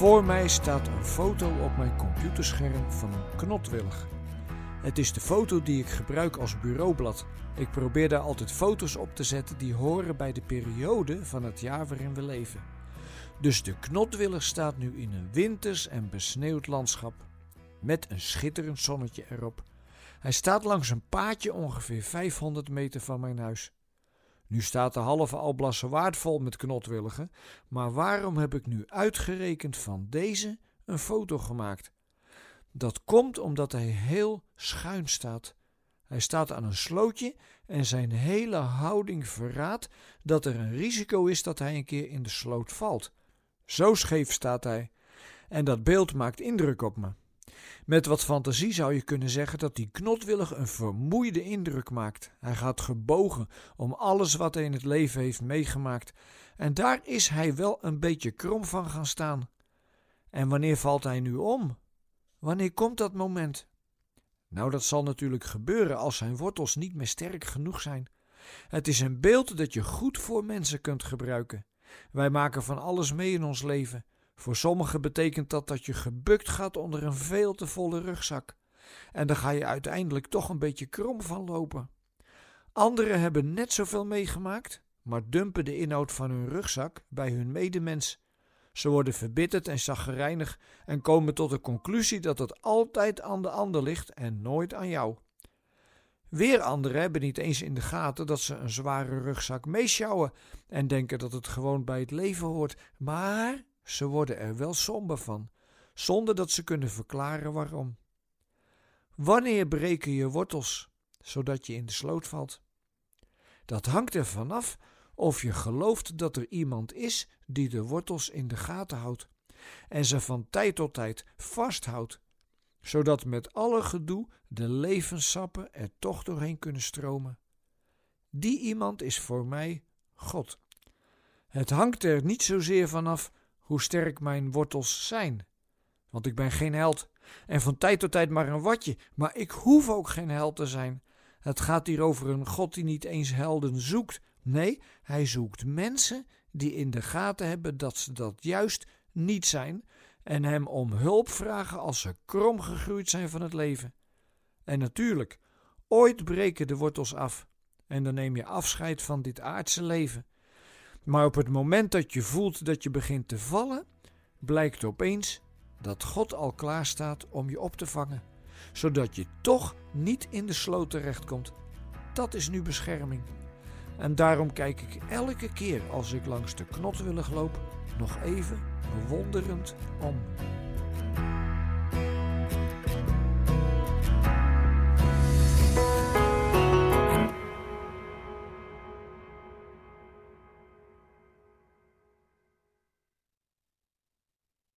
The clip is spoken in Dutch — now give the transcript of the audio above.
Voor mij staat een foto op mijn computerscherm van een knotwillig. Het is de foto die ik gebruik als bureaublad. Ik probeer daar altijd foto's op te zetten die horen bij de periode van het jaar waarin we leven. Dus de knotwillig staat nu in een winters en besneeuwd landschap. Met een schitterend zonnetje erop. Hij staat langs een paadje ongeveer 500 meter van mijn huis. Nu staat de halve Alblasse waard vol met knotwilligen, maar waarom heb ik nu uitgerekend van deze een foto gemaakt? Dat komt omdat hij heel schuin staat. Hij staat aan een slootje en zijn hele houding verraadt dat er een risico is dat hij een keer in de sloot valt. Zo scheef staat hij. En dat beeld maakt indruk op me. Met wat fantasie zou je kunnen zeggen dat die knotwillig een vermoeide indruk maakt. Hij gaat gebogen om alles wat hij in het leven heeft meegemaakt. En daar is hij wel een beetje krom van gaan staan. En wanneer valt hij nu om? Wanneer komt dat moment? Nou, dat zal natuurlijk gebeuren als zijn wortels niet meer sterk genoeg zijn. Het is een beeld dat je goed voor mensen kunt gebruiken. Wij maken van alles mee in ons leven. Voor sommigen betekent dat dat je gebukt gaat onder een veel te volle rugzak. En dan ga je uiteindelijk toch een beetje krom van lopen. Anderen hebben net zoveel meegemaakt, maar dumpen de inhoud van hun rugzak bij hun medemens. Ze worden verbitterd en zaggerijnig en komen tot de conclusie dat het altijd aan de ander ligt en nooit aan jou. Weer anderen hebben niet eens in de gaten dat ze een zware rugzak meesjouwen en denken dat het gewoon bij het leven hoort, maar ze worden er wel somber van, zonder dat ze kunnen verklaren waarom. Wanneer breken je wortels, zodat je in de sloot valt? Dat hangt er vanaf of je gelooft dat er iemand is die de wortels in de gaten houdt en ze van tijd tot tijd vasthoudt, zodat met alle gedoe de levenssappen er toch doorheen kunnen stromen. Die iemand is voor mij God. Het hangt er niet zozeer vanaf hoe sterk mijn wortels zijn, want ik ben geen held en van tijd tot tijd maar een watje, maar ik hoef ook geen held te zijn. Het gaat hier over een God die niet eens helden zoekt, Nee, hij zoekt mensen die in de gaten hebben dat ze dat juist niet zijn en hem om hulp vragen als ze krom gegroeid zijn van het leven. En natuurlijk, ooit breken de wortels af en dan neem je afscheid van dit aardse leven. Maar op het moment dat je voelt dat je begint te vallen, blijkt opeens dat God al klaar staat om je op te vangen, zodat je toch niet in de sloot terechtkomt. Dat is nu bescherming. En daarom kijk ik elke keer als ik langs de knotwillig loop nog even bewonderend om.